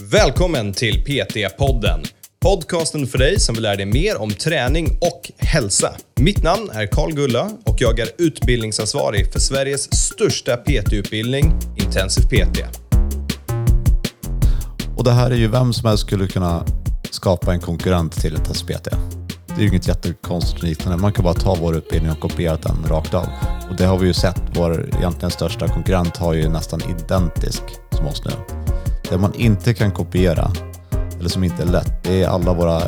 Välkommen till PT-podden. Podcasten för dig som vill lära dig mer om träning och hälsa. Mitt namn är Karl Gulla och jag är utbildningsansvarig för Sveriges största PT-utbildning, Intensiv PT. Och det här är ju vem som helst skulle kunna skapa en konkurrent till ett SPT. Det är ju inget jättekonstigt liknande. Man kan bara ta vår utbildning och kopiera den rakt av. Och det har vi ju sett. Vår egentligen största konkurrent har ju nästan identisk som oss nu. Det man inte kan kopiera, eller som inte är lätt, det är alla våra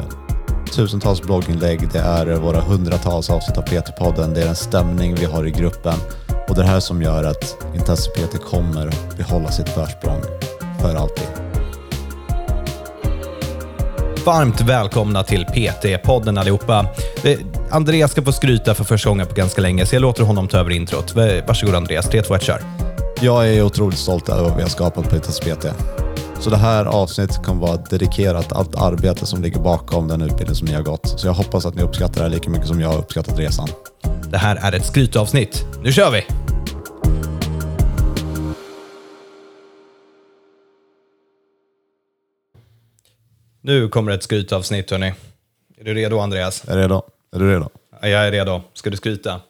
tusentals blogginlägg, det är våra hundratals avsnitt av PT-podden, det är den stämning vi har i gruppen och det är det här som gör att Intensiv PT kommer behålla sitt försprång för alltid. Varmt välkomna till PT-podden allihopa. Eh, Andreas ska få skryta för första gången på ganska länge, så jag låter honom ta över introt. V- Varsågod Andreas, 3, 2, 1, kör. Jag är otroligt stolt över vad vi har skapat på Intensiv PT. Så det här avsnittet kommer vara dedikerat allt arbete som ligger bakom den utbildning som ni har gått. Så jag hoppas att ni uppskattar det här lika mycket som jag har uppskattat resan. Det här är ett skrytavsnitt. Nu kör vi! Nu kommer ett skrytavsnitt hörni. Är du redo Andreas? Är du redo? Är du redo? Ja, Jag är redo. Ska du skryta?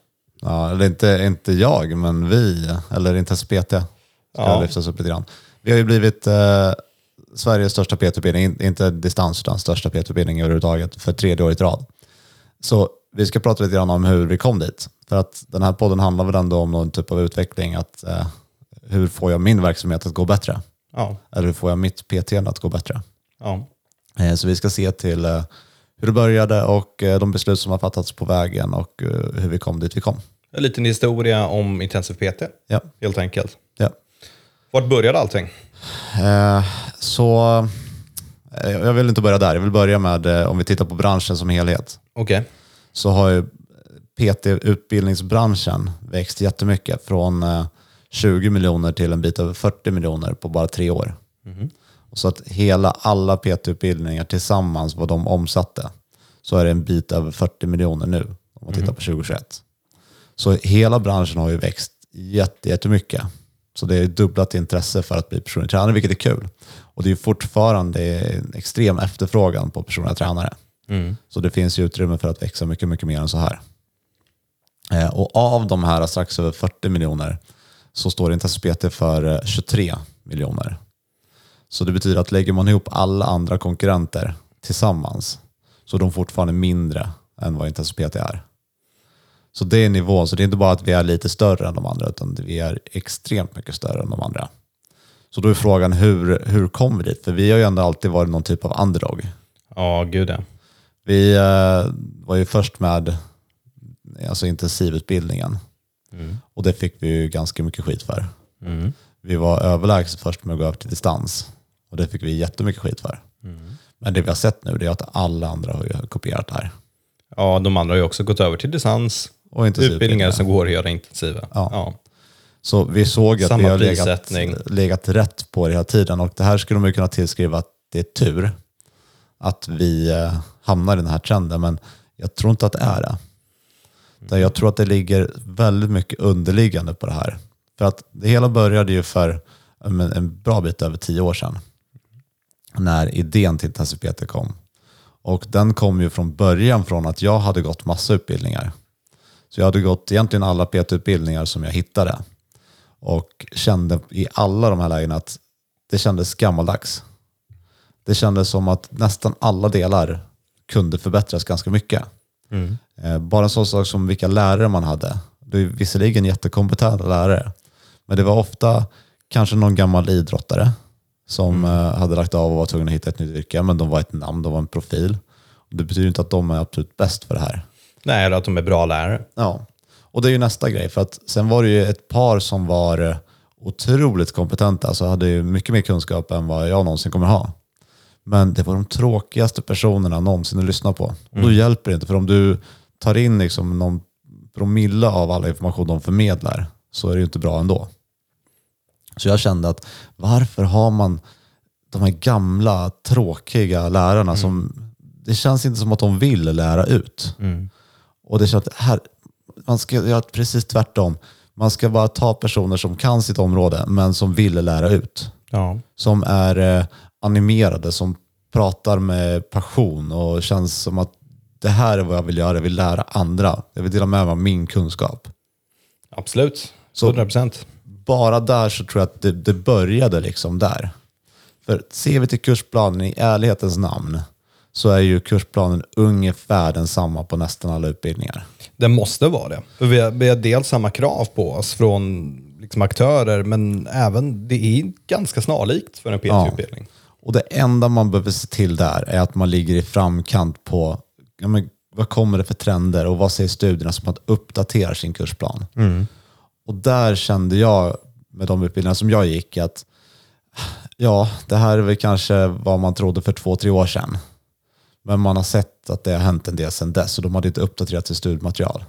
Ja, eller inte, inte jag, men vi, eller Intensiv PT, ska Ja. lyftas upp lite grann. Vi har ju blivit eh, Sveriges största PT-utbildning, In- inte distans, utan största PT-utbildning överhuvudtaget, för tredje året i rad. Så vi ska prata lite grann om hur vi kom dit. För att den här podden handlar väl ändå om någon typ av utveckling, att eh, hur får jag min verksamhet att gå bättre? Ja. Eller hur får jag mitt PT att gå bättre? ja. Eh, Så vi ska se till eh, hur det började och eh, de beslut som har fattats på vägen och eh, hur vi kom dit vi kom. En liten historia om intensiv PT, Ja, helt enkelt. Vart började allting? Eh, Så eh, jag vill inte börja där. Jag vill börja med, eh, om vi tittar på branschen som helhet, Okej. så har ju PT-utbildningsbranschen växt jättemycket från eh, 20 miljoner till en bit över 40 miljoner på bara tre år. Och så att hela, alla PT-utbildningar tillsammans, vad de omsatte, så är det en bit över 40 miljoner nu, om man tittar på 2021. Så hela branschen har ju växt jätte- jättemycket. Så det är dubblat intresse för att bli personlig tränare, vilket är kul. Och det är fortfarande en extrem efterfrågan på personliga tränare. Så det finns ju utrymme för att växa mycket, mycket mer än så här. Eh, Och av de här strax över 40 miljoner så står Intensiv PT för eh, 23 miljoner. Så det betyder att lägger man ihop alla andra konkurrenter tillsammans så är de fortfarande mindre än vad Intensiv PT är. Så det är nivån. Så det är inte bara att vi är lite större än de andra utan vi är extremt mycket större än de andra. Så då är frågan hur, hur kom vi dit? För vi har ju ändå alltid varit någon typ av underdog. Ja, gud ja. Vi eh, var ju först med alltså intensivutbildningen och det fick vi ju ganska mycket skit för. Vi var överlägset först med att gå över till distans och det fick vi jättemycket skit för. Men det vi har sett nu är att alla andra har kopierat det här. Ja, de andra har ju också gått över till distans. Och. Utbildningar som går att göra intensiva. Ja. Ja. Så vi såg att Samma vi har legat, legat rätt på det hela tiden och det här skulle man kunna tillskriva att det är tur att vi eh, hamnar i den här trenden men jag tror inte att det är det. Jag tror att det ligger väldigt mycket underliggande på det här. För att det hela började ju för en bra bit över tio år sedan när idén till Intensiv PT kom. Och den kom ju från början från att jag hade gått massa utbildningar. Så jag hade gått egentligen alla PT-utbildningar som jag hittade och kände i alla de här lägena att det kändes gammaldags. Det kändes som att nästan alla delar kunde förbättras ganska mycket. Eh, Bara en sån sak som vilka lärare man hade. Det är visserligen jättekompetenta lärare, men det var ofta kanske någon gammal idrottare som eh, hade lagt av och var tvungen att hitta ett nytt yrke, men de var ett namn, de var en profil. Det betyder inte att de är absolut bäst för det här. Nej, eller att de är bra lärare. Ja, och det är ju nästa grej. För att sen var det ju ett par som var eh, otroligt kompetenta, alltså hade ju mycket mer kunskap än vad jag någonsin kommer ha. Men det var de tråkigaste personerna någonsin att lyssna på. Och då hjälper det inte, för om du tar in liksom någon promille av all information de förmedlar så är det ju inte bra ändå. Så jag kände att varför har man de här gamla tråkiga lärarna som det känns inte som att de vill lära ut. Och det känns att här, man ska göra precis tvärtom. Man ska bara ta personer som kan sitt område men som vill lära ut. Ja. Som är eh, animerade som pratar med passion och känns som att det här är vad jag vill göra. Jag vill lära andra. Jag vill dela med mig av min kunskap. Absolut. Så- 100%. Bara där så tror jag att det, det började liksom där. För ser vi till kursplanen i ärlighetens namn så är ju kursplanen ungefär densamma på nästan alla utbildningar. Det måste vara det. För vi, har, vi har dels samma krav på oss från liksom aktörer, men även det är ganska snarlikt för en PT-utbildning. Och det enda man behöver se till där är att man ligger i framkant på ja, men, vad kommer det för trender och vad säger studierna som att uppdatera sin kursplan. Och där kände jag med de utbildningar som jag gick att ja, det här är väl kanske vad man trodde för två, tre år sedan. Men man har sett att det har hänt en del sedan dess och de hade inte uppdaterat sitt studiematerial.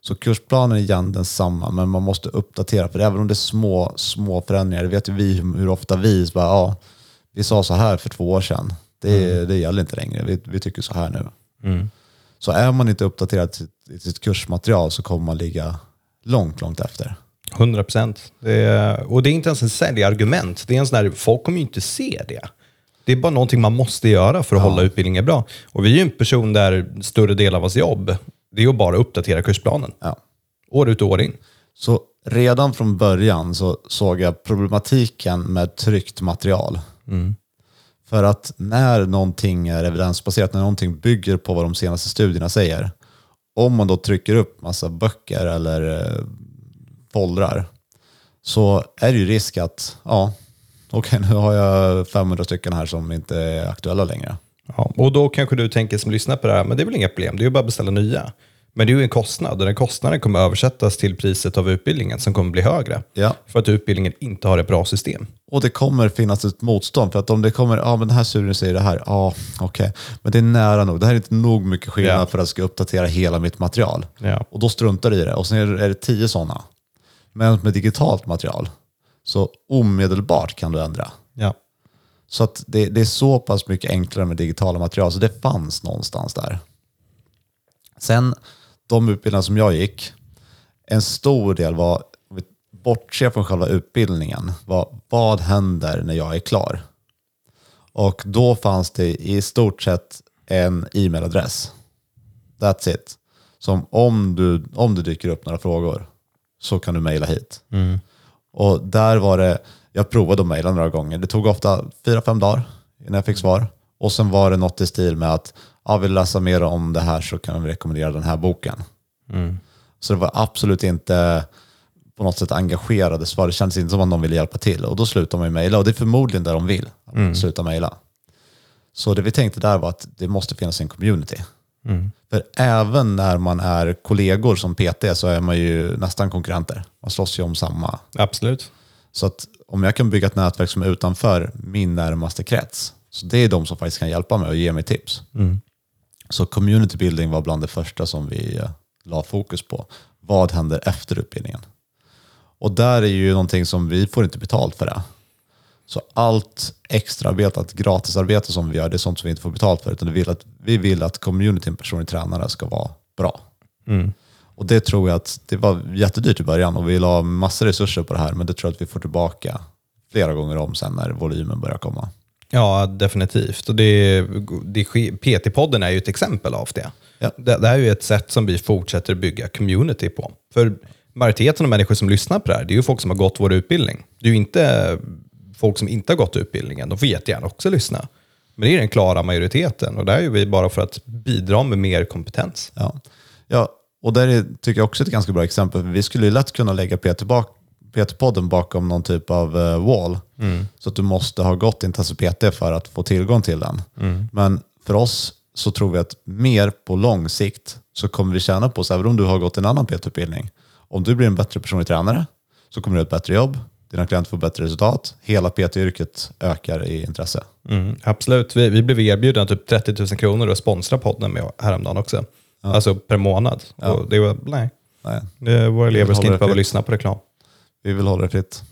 Så kursplanen är igen densamma, men man måste uppdatera. För även om det är små, små förändringar, det vet ju vi hur ofta vi bara, ja, vi sa så här för två år sedan. Det, det gäller inte längre. Vi, vi tycker så här nu. Så är man inte uppdaterad i sitt kursmaterial så kommer man ligga långt, långt efter. 100 procent. Och det är inte ens en säljargument. Det är en sån här, folk kommer ju inte se det. Det är bara någonting man måste göra för att hålla utbildningen bra. Och vi är ju en person där större del av vårt jobb, det är att bara uppdatera kursplanen. Ja. År ut och år in. Så redan från början så såg jag problematiken med tryckt material. För att när någonting är evidensbaserat, när någonting bygger på vad de senaste studierna säger, om man då trycker upp massa böcker eller eh, foldrar, så är det ju risk att, ja, okej nu har jag 500 stycken här som inte är aktuella längre. Ja, och då kanske du tänker som lyssnar på det här, men det är väl inga problem, det är ju bara att beställa nya. Men det är ju en kostnad och den kostnaden kommer översättas till priset av utbildningen som kommer bli högre. Ja. För att utbildningen inte har ett bra system. Och det kommer finnas ett motstånd. För att om det kommer, ja men den här studien säger det här, ja okej. Men det är nära nog. Det här är inte nog mycket skillnad Ja. för att jag ska uppdatera hela mitt material. Ja. Och då struntar du i det. Och sen är det tio sådana. Men med digitalt material, så omedelbart kan du ändra. Ja. Så att det, det är så pass mycket enklare med digitala material, så det fanns någonstans där. Sen de utbildningar som jag gick, en stor del var, om vi bortser från själva utbildningen, var vad händer när jag är klar? Och då fanns det i stort sett en e-mailadress. That's it. Som om du, om det dyker upp några frågor så kan du mejla hit. Och där var det, jag provade att mejla några gånger. Det tog ofta fyra, fem dagar innan jag fick svar. Och sen var det något i stil med att, ja, vill läsa mer om det här så kan vi rekommendera den här boken. Så det var absolut inte på något sätt engagerade svar. Det kändes inte som att någon ville hjälpa till. Och då slutar man ju mejla. Och det är förmodligen där de vill, att sluta mejla. Så det vi tänkte där var att det måste finnas en community. För även när man är kollegor som PT så är man ju nästan konkurrenter. Man slåss ju om samma. Absolut. Så att om jag kan bygga ett nätverk som är utanför min närmaste krets, så det är de som faktiskt kan hjälpa mig och ge mig tips. Så community building var bland det första som vi eh, la fokus på. Vad händer efter utbildningen? Och där är ju någonting som vi får inte betalt för det. Så allt extraarbetat, gratisarbete som vi gör, det är sånt som vi inte får betalt för. Utan vi vill att, vi vill att communityn personlig tränare ska vara bra. Och det tror jag att det var jättedyrt i början och vi la massor resurser på det här. Men det tror jag att vi får tillbaka flera gånger om sen när volymen börjar komma. Ja, definitivt. Och det, det, PT-podden är ju ett exempel av det. Ja. det. Det här är ju ett sätt som vi fortsätter bygga community på. För majoriteten av människor som lyssnar på det här, det är ju folk som har gått vår utbildning. Det är ju inte folk som inte har gått utbildningen. De får jättegärna också lyssna. Men det är den klara majoriteten och där är vi bara för att bidra med mer kompetens. Ja, ja och där är, tycker jag också ett ganska bra exempel. Vi skulle ju lätt kunna lägga PT bak, PT-podden bakom någon typ av eh, wall. Så att du måste ha gått Intensity PT för att få tillgång till den. Men för oss så tror vi att mer på lång sikt så kommer vi tjäna på oss, även om du har gått en annan PT-utbildning. Om du blir en bättre personlig tränare så kommer du ha ett bättre jobb, dina klienter får bättre resultat, hela PT-yrket ökar i intresse. Mm, absolut. Vi, vi blev erbjudna typ 30 000 kronor att sponsra podden med häromdagen också. Alltså per månad. Och det var, nej, Nej, våra elever ska inte behöva lyssna på reklam. Vi vill hålla det fritt.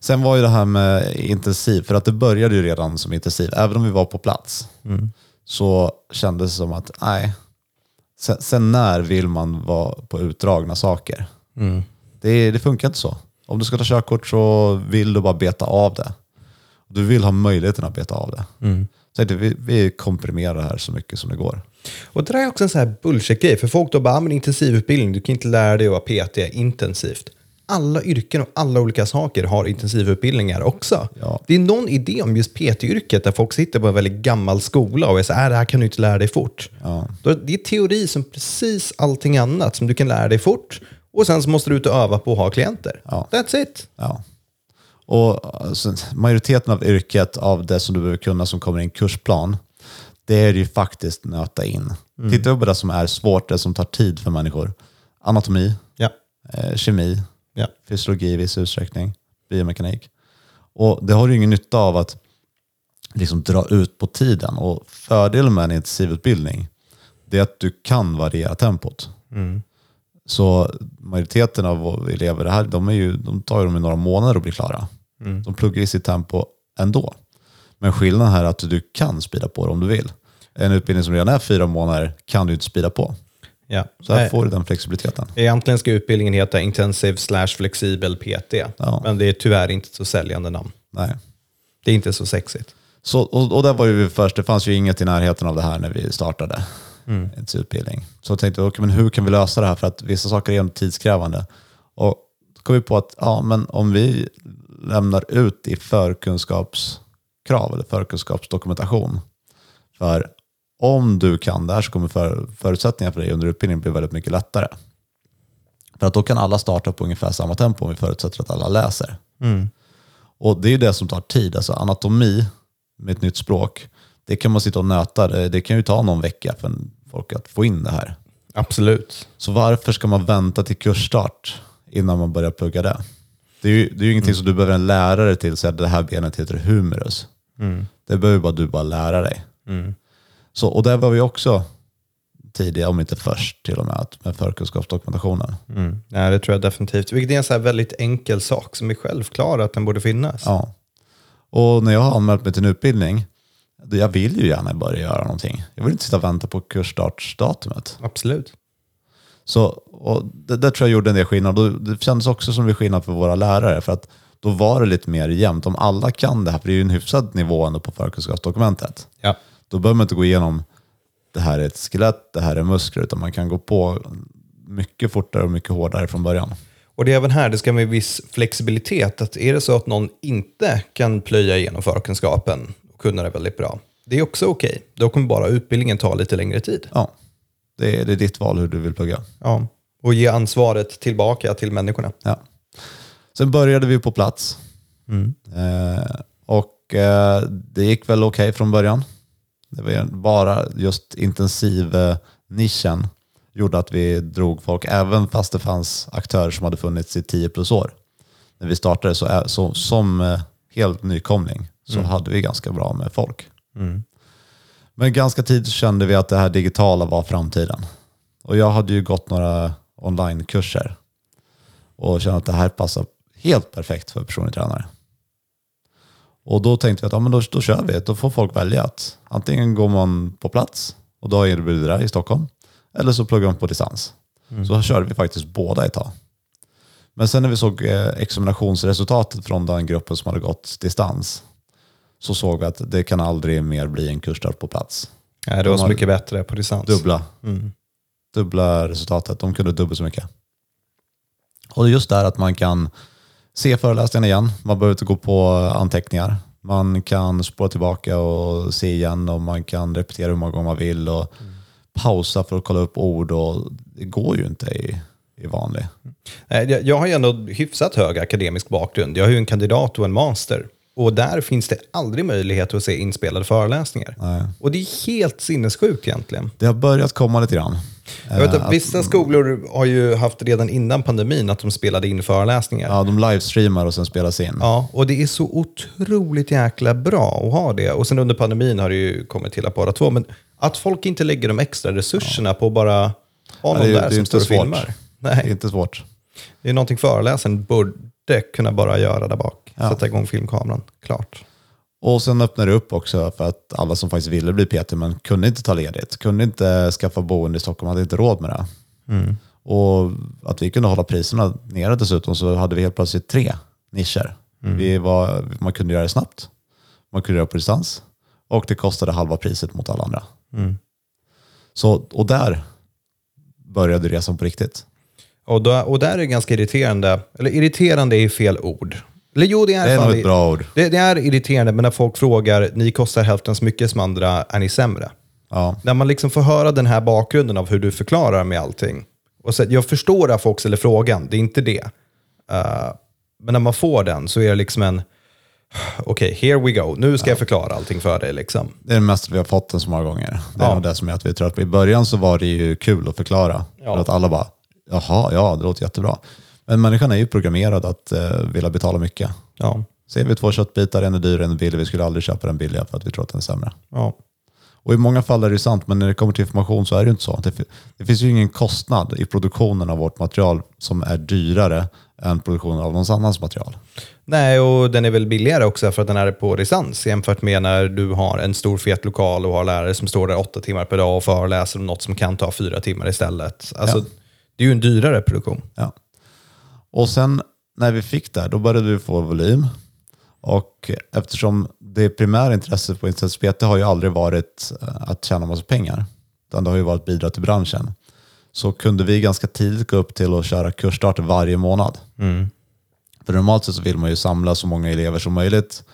Sen var ju det här med intensiv, för att det började ju redan som intensiv. Även om vi var på plats så kändes det som att, nej, sen, sen när vill man vara på utdragna saker? Det, det funkar inte så. Om du ska ta körkort så vill du bara beta av det. Du vill ha möjligheten att beta av det. Så jag tänkte, vi, vi komprimerar det här så mycket som det går. Och det där är också en sån här bullshit-grej. För folk då bara, ah, men intensivutbildning, du kan inte lära dig att vara PT intensivt. Alla yrken och alla olika saker har intensivutbildningar också. Ja. Det är någon idé om just PT-yrket där folk sitter på en väldigt gammal skola och är så här, äh, det här kan du inte lära dig fort. Ja. Det är teori som precis allting annat som du kan lära dig fort. Och sen så måste du ut och öva på att ha klienter. Ja. That's it. Ja. Och alltså, majoriteten av yrket, av det som du behöver kunna som kommer i en kursplan, det är ju faktiskt nöta in. Tittar vi på det som är svårt, det som tar tid för människor. Anatomi, Ja. eh, kemi, Ja. fysiologi i viss utsträckning, biomekanik. Och det har du ingen nytta av att liksom dra ut på tiden. Och fördelen med en intensivutbildning, det är att du kan variera tempot. Så majoriteten av elever här, de, är ju, de tar ju dem i några månader att bli klara. De pluggar i sitt tempo ändå. Men skillnaden här är att du kan spida på det om du vill. En utbildning som redan är fyra månader kan du inte spida på. Ja. Så här får du den flexibiliteten. Egentligen ska utbildningen heta Intensive slash flexibel PT. Ja. Men det är tyvärr inte så säljande namn. Nej. Det är inte så sexigt. Så, och, och där var ju vi först, det fanns ju inget i närheten av det här när vi startade mm. utbildning. Så jag tänkte, okay, men hur kan vi lösa det här? För att vissa saker är tidskrävande. Och då kom vi på att ja, men om vi lämnar ut i förkunskapskrav eller förkunskapsdokumentation. För om du kan det här så kommer för, förutsättningarna för dig under utbildningen bli väldigt mycket lättare. För att då kan alla starta på ungefär samma tempo om vi förutsätter att alla läser. Och det är det som tar tid. Alltså anatomi med ett nytt språk, det kan man sitta och nöta. Det, kan ju ta någon vecka för folk att få in det här. Absolut. Så varför ska man vänta till kursstart innan man börjar plugga det? Det är ju, det är ju ingenting som du behöver en lärare till, att det här benet heter humerus. Det behöver bara du bara lära dig. Så, och där var vi också tidiga, om inte först till och med, med förkunskapsdokumentationen. Mm. Ja, det tror jag definitivt. Vilket är en så väldigt enkel sak som är självklar att den borde finnas. Ja. Och när jag har anmält mig till en utbildning, jag vill ju gärna börja göra någonting. Jag vill inte sitta och vänta på kursstartsdatumet. Absolut. Så, och det, det tror jag gjorde en del skillnad. Det kändes också som det skillnad för våra lärare. För att då var det lite mer jämnt. Om alla kan det här, för det är ju en hyfsad nivå ändå på förkunskapsdokumentet. Ja. Då behöver man inte gå igenom det här är ett skelett, det här är muskler, utan man kan gå på mycket fortare och mycket hårdare från början. Och det är även här, det ska med viss flexibilitet. Att är det så att någon inte kan plöja igenom förkunskapen kunna det väldigt bra, det är också okej. Då kommer bara utbildningen ta lite längre tid. Ja, det är, det är ditt val hur du vill plugga. Ja. Och ge ansvaret tillbaka till människorna. Ja. Sen började vi på plats. Eh, och eh, det gick väl okej från början. Det var bara just intensiv-nischen gjorde att vi drog folk, även fast det fanns aktörer som hade funnits i 10 plus år. När vi startade så, så som eh, helt nykomling så hade vi ganska bra med folk. Men ganska tidigt kände vi att det här digitala var framtiden. Och jag hade ju gått några onlinekurser och kände att det här passar helt perfekt för personlig tränare. Och då tänkte vi att ja, men då, då kör vi, då får folk välja att antingen går man på plats och då erbjuder det i Stockholm eller så pluggar man på distans. Så körde vi faktiskt båda ett tag. Men sen när vi såg eh, examinationsresultatet från den gruppen som hade gått distans så såg vi att det kan aldrig mer bli en kursstart på plats. Ja, det var De så mycket bättre på distans. Dubbla. Dubbla resultatet. De kunde dubbelt så mycket. Och det är just där att man kan se föreläsningen igen. Man behöver inte gå på anteckningar. Man kan spåra tillbaka och se igen och man kan repetera hur många gånger man vill och pausa för att kolla upp ord. Och det går ju inte i, i vanlig. Nej, Jag jag har ju ändå hyfsat hög akademisk bakgrund. Jag har ju en kandidat och en master. Och där finns det aldrig möjlighet att se inspelade föreläsningar. Nej. Och det är helt sinnessjukt egentligen. Det har börjat komma lite grann. Jag vet Eh, att vissa skolor har ju haft redan innan pandemin att de spelade in föreläsningar. Ja. Ja, de livestreamar och sen spelas in. och det är så otroligt jäkla bra att ha det. Och sen under pandemin har det ju kommit till att bara två. Men att folk inte lägger de extra resurserna på att bara ha någon det är- där det som står och filmar. Det är Nej, inte svårt. det är någonting föreläsaren borde kunna bara göra där bak. Sätta igång filmkameran. Klart. Och sen öppnade det upp också för att alla som faktiskt ville bli PT men kunde inte ta ledigt, kunde inte skaffa boende i Stockholm, hade inte råd med det. Och att vi kunde hålla priserna nere dessutom så hade vi helt plötsligt tre nischer. Vi var, man kunde göra det snabbt. man kunde göra på distans och det kostade halva priset mot alla andra. Så, och där började resan på riktigt. Och, då, och där är det ganska irriterande, eller irriterande är fel ord. Eller jo, det är, Det är nog ett bra ord. Det, det är irriterande, men när folk frågar, ni kostar hälften så mycket som andra, är ni sämre? Ja. När man liksom får höra den här bakgrunden av hur du förklarar med allting. Och så, jag förstår att folk ställer frågan, det är inte det. Eh, men när man får den så är det liksom en, okej, here we go, nu ska jag förklara allting för dig. Liksom. Det är det mesta vi har fått den så många gånger. Det är Ja. det som är att vi är trötta på. I början så var det ju kul att förklara. Ja. För att alla bara, jaha, ja, det låter jättebra. Men människan är ju programmerad att uh, vilja betala mycket. Ja. Ser vi två köttbitar, en är dyr, en är billig, vi skulle aldrig köpa den billiga för att vi tror att den är sämre. Ja. Och i många fall är det sant, men när det kommer till information så är det ju inte så. Det, det finns ju ingen kostnad i produktionen av vårt material som är dyrare än produktionen av någon annans material. Nej, och den är väl billigare också för att den är på distans jämfört med när du har en stor fet lokal och har lärare som står där åtta timmar per dag och föreläser om något som kan ta fyra timmar istället. Alltså, Ja. Det är ju en dyrare produktion. Ja. Och sen när vi fick det, här, då började vi få volym. Och eftersom det primära intresset på Internetspete har ju aldrig varit eh, att tjäna massa pengar, utan det har ju varit att bidra till branschen, så kunde vi ganska tidigt gå upp till att köra kursstarter varje månad. För normalt sett så vill man ju samla så många elever som möjligt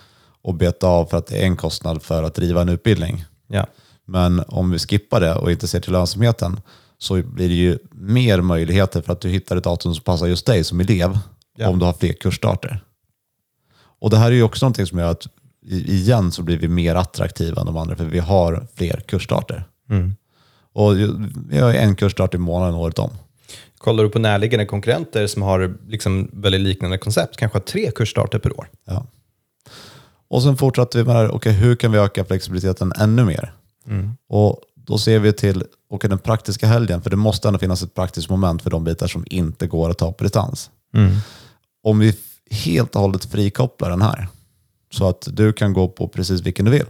och beta av för att det är en kostnad för att driva en utbildning. Ja. Men om vi skippar det och inte ser till lönsamheten så blir det ju mer möjligheter för att du hittar ett datum som passar just dig som elev Ja. om du har fler kursstarter. Och det här är ju också någonting som gör att igen så blir vi mer attraktiva än de andra för vi har fler kursstarter. Och ju- vi har en kursstart i månaden året om. Kollar du på närliggande konkurrenter som har liksom väldigt liknande koncept, kanske har tre kursstarter per år. Ja. Och sen fortsatte vi med det här, okej, hur kan vi öka flexibiliteten ännu mer? Och då ser vi till okej, den praktiska helgen, för det måste ändå finnas ett praktiskt moment för de bitar som inte går att ta på distans. Om vi helt och hållet frikopplar den här, så att du kan gå på precis vilken du vill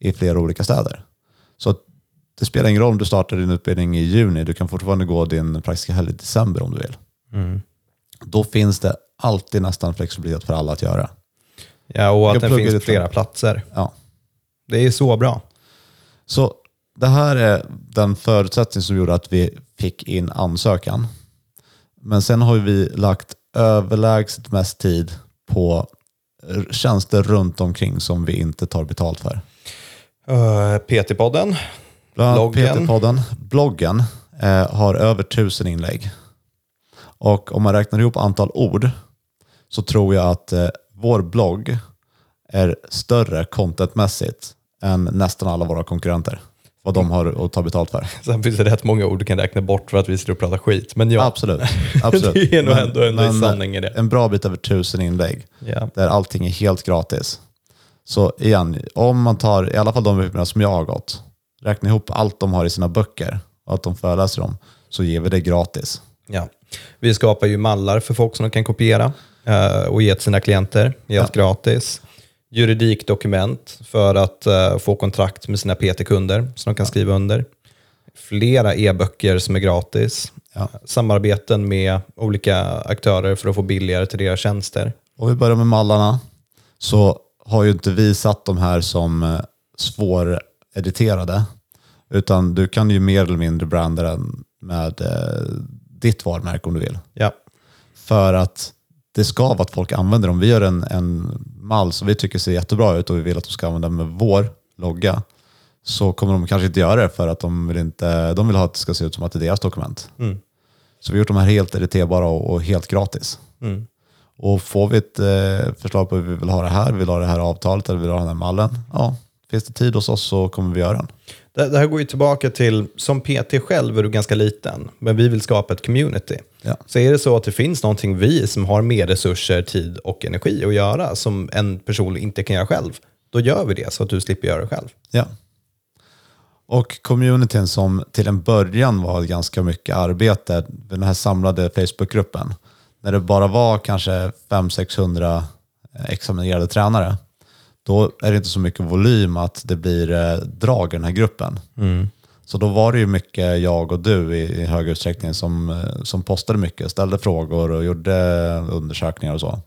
i flera olika städer. Så att det spelar ingen roll om du startar din utbildning i juni, du kan fortfarande gå din praktiska helg i december om du vill. Då finns det alltid nästan flexibilitet för alla att göra. Ja, och att pluggar finns flera platser. Ja. Det är så bra. Så det här är den förutsättning som gjorde att vi fick in ansökan. Men sen har vi lagt överlägset mest tid på tjänster runt omkring som vi inte tar betalt för. Uh, PT-podden. Bland annat Bloggen. PT-podden. Bloggen eh, har över tusen inlägg. Och om man räknar ihop antal ord så tror jag att eh, vår blogg är större contentmässigt än nästan alla våra konkurrenter. Vad de har att ta betalt för. Sen finns det rätt många ord du kan räkna bort för att vi sitter och pratar skit. Men ja, Absolut. absolut. Det är nog ändå en sanning i det. En bra bit över tusen inlägg ja. där allting är helt gratis. Så igen, om man tar i alla fall de utbildningar som jag har gått, räkna ihop allt de har i sina böcker och att de föreläser om, så ger vi det gratis. Ja. Vi skapar ju mallar för folk som de kan kopiera eh, och ge till sina klienter helt gratis. Juridikdokument för att eh, få kontrakt med sina PT-kunder som de kan skriva under. Flera e-böcker som är gratis. Ja. Samarbeten med olika aktörer för att få billigare till deras tjänster. Om vi börjar med mallarna så har ju inte vi satt de här som eh, svårediterade. Utan du kan ju mer eller mindre branda den med eh, ditt varumärke om du vill. Ja. För att det ska vara att folk använder dem. Vi gör en, en mall som vi tycker ser jättebra ut och vi vill att de ska använda med vår logga. Så kommer de kanske inte göra det för att de vill, inte, de vill ha att det ska se ut som att det är deras dokument. Så vi har gjort de här helt editerbara och, och helt gratis. Och får vi ett eh, förslag på hur vi vill ha det här, vi vill ha det här avtalet eller vi vill ha den här mallen, ja, finns det tid hos oss så kommer vi göra den. Det, det här går ju tillbaka till, som PT själv är du ganska liten, men vi vill skapa ett community. Ja. Så är det så att det finns någonting vi som har mer resurser, tid och energi att göra som en person inte kan göra själv, då gör vi det så att du slipper göra det själv. Ja. Och communityn som till en början var ganska mycket arbete, den här samlade Facebookgruppen, när det bara var kanske 500-600 examinerade tränare, då är det inte så mycket volym att det blir eh, drag i den här gruppen. Så då var det ju mycket jag och du i, i hög utsträckning som, eh, som postade mycket, ställde frågor och gjorde undersökningar och så.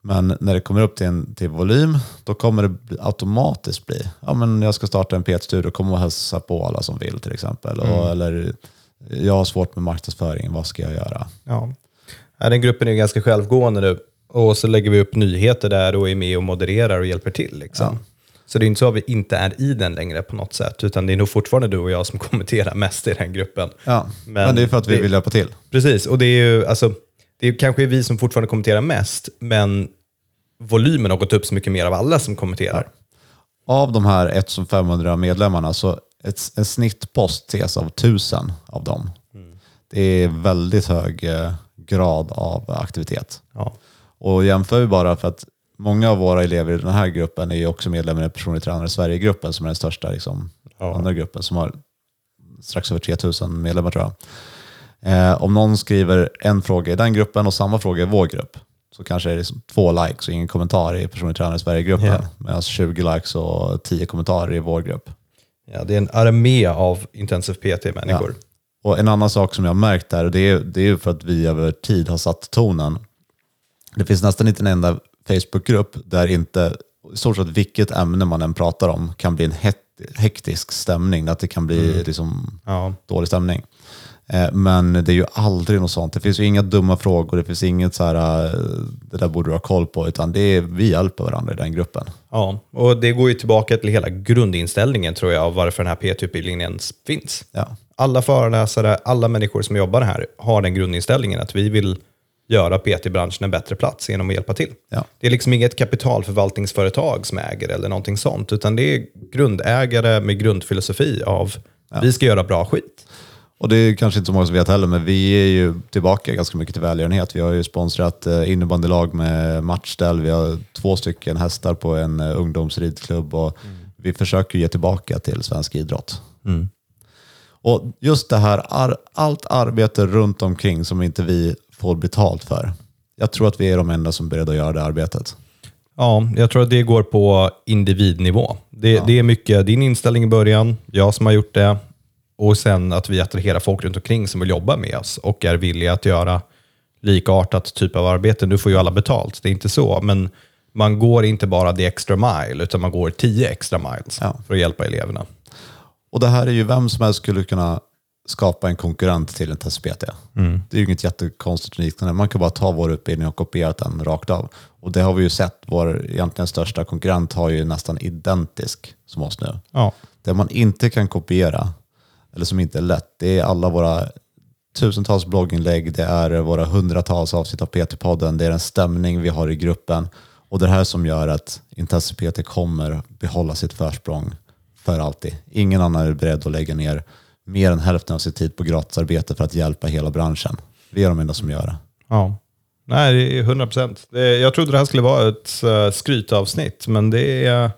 Men när det kommer upp till, en, till volym, då kommer det automatiskt bli, ja men jag ska starta en PT-studio, kommer och hälsa på alla som vill till exempel. Och, eller jag har svårt med marknadsföring, vad ska jag göra? Ja. Den gruppen är ju ganska självgående nu. Och så lägger vi upp nyheter där och är med och modererar och hjälper till. Liksom. Så det är inte så att vi inte är i den längre på något sätt, utan det är nog fortfarande du och jag som kommenterar mest i den gruppen. Ja, men, Men det är för att vi det- vill hjälpa till. Precis, och det är ju alltså, det är kanske vi som fortfarande kommenterar mest, men volymen har gått upp så mycket mer av alla som kommenterar. Av de här 1500 medlemmarna så ett, en snittpost ses av 1000 av dem. Det är väldigt hög eh, grad av aktivitet. Ja. Och jämför vi bara för att många av våra elever i den här gruppen är ju också medlemmar i Personlig tränare Sverige-gruppen som är den största liksom, Ja. andra gruppen som har strax över 3000 medlemmar tror jag. Eh, om någon skriver en fråga i den gruppen och samma fråga i vår grupp så kanske det är liksom två likes och ingen kommentar i Personlig tränare Sverige-gruppen. Ja. Medan 20 likes och 10 kommentarer i vår grupp. Ja, det är en armé av intensiv PT-människor. Och en annan sak som jag har märkt här, och det är, det är för att vi över tid har satt tonen. Det finns nästan inte en enda Facebookgrupp där inte, i stort sett vilket ämne man än pratar om, kan bli en hektisk stämning. Att det kan bli liksom Ja. dålig stämning. Eh, Men det är ju aldrig något sånt. Det finns ju inga dumma frågor, det finns inget så här, eh, det där borde du ha koll på, utan det är, vi hjälper varandra i den gruppen. Ja, och det går ju tillbaka till hela grundinställningen tror jag av varför den här PT-utbildningen ens finns. Ja. Alla föreläsare, alla människor som jobbar här har den grundinställningen att vi vill göra PT-branschen en bättre plats genom att hjälpa till. Ja. Det är liksom inget kapitalförvaltningsföretag som äger eller någonting sånt, utan det är grundägare med grundfilosofi av vi ska göra bra skit. Och det är kanske inte så många som vet heller, men vi är ju tillbaka ganska mycket till välgörenhet. Vi har ju sponsrat eh, innebandylag med matchställ, vi har två stycken hästar på en eh, ungdomsridklubb och vi försöker ge tillbaka till svensk idrott. Och just det här, allt arbete runt omkring som inte vi får betalt för. Jag tror att vi är de enda som är beredda att göra det arbetet. Ja, jag tror att det går på individnivå. Det, det är mycket din inställning i början, jag som har gjort det, och sen att vi attraherar folk runt omkring som vill jobba med oss och är villiga att göra likartat typ av arbete. Nu får ju alla betalt, det är inte så, men man går inte bara the extra mile, utan man går 10 extra miles Ja. för att hjälpa eleverna. Och det här är ju vem som helst skulle kunna skapa en konkurrent till en test-PT. Det är ju inget jättekonstigt unikt. Man kan bara ta vår utbildning och kopiera den rakt av. Och det har vi ju sett. Vår egentligen största konkurrent har ju nästan identisk som oss nu. Ja. Det man inte kan kopiera, eller som inte är lätt, det är alla våra tusentals blogginlägg, det är våra hundratals avsnitt av PT-podden, det är den stämning vi har i gruppen. Och det här som gör att Intensiv PT kommer behålla sitt försprång för alltid. Ingen annan är beredd att lägga ner mer än hälften av sin tid på gratisarbete för att hjälpa hela branschen. Vi är de enda som gör det. ja. Nej, det är 100 procent. Jag trodde det här skulle vara ett uh, skrytavsnitt, men det är,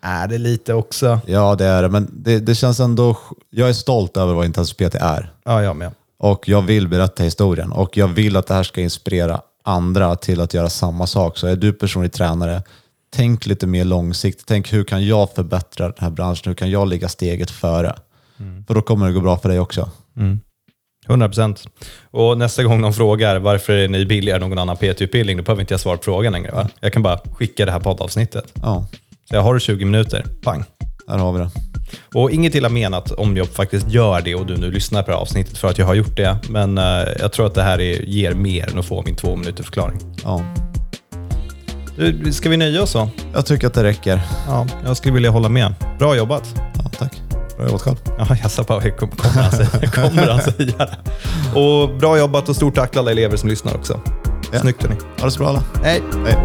är det lite också. Ja, det är det, men det, det känns ändå... Jag är stolt över vad Intensiv PT är. Ja, jag med. Och jag vill berätta historien och jag vill att det här ska inspirera andra till att göra samma sak. Så är du personlig tränare, tänk lite mer långsiktigt. Tänk hur kan jag förbättra den här branschen? Hur kan jag ligga steget före? För då kommer det gå bra för dig också. 100 procent. Och nästa gång någon frågar varför är ni billigare än någon annan PT-utbildning, då behöver inte jag svara på frågan längre. Va? Jag kan bara skicka det här poddavsnittet. Ja, Så jag har 20 minuter, pang. här har vi det. Och inget illa menat om jag faktiskt gör det och du nu lyssnar på det här avsnittet för att jag har gjort det. Men eh, jag tror att det här är, ger mer än att få min två minuter förklaring. Ja. Ska vi nöja oss så? Jag tycker att det räcker. Ja, jag skulle vilja hålla med. Bra jobbat. Ja, tack. Bra jobbat själv. Ja, kom- kommer han säga, kommer han säga? Och bra jobbat och stort tack till alla elever som lyssnar också. Ja. Snyggt hörni. Ha det så bra alla. Hej! Hej.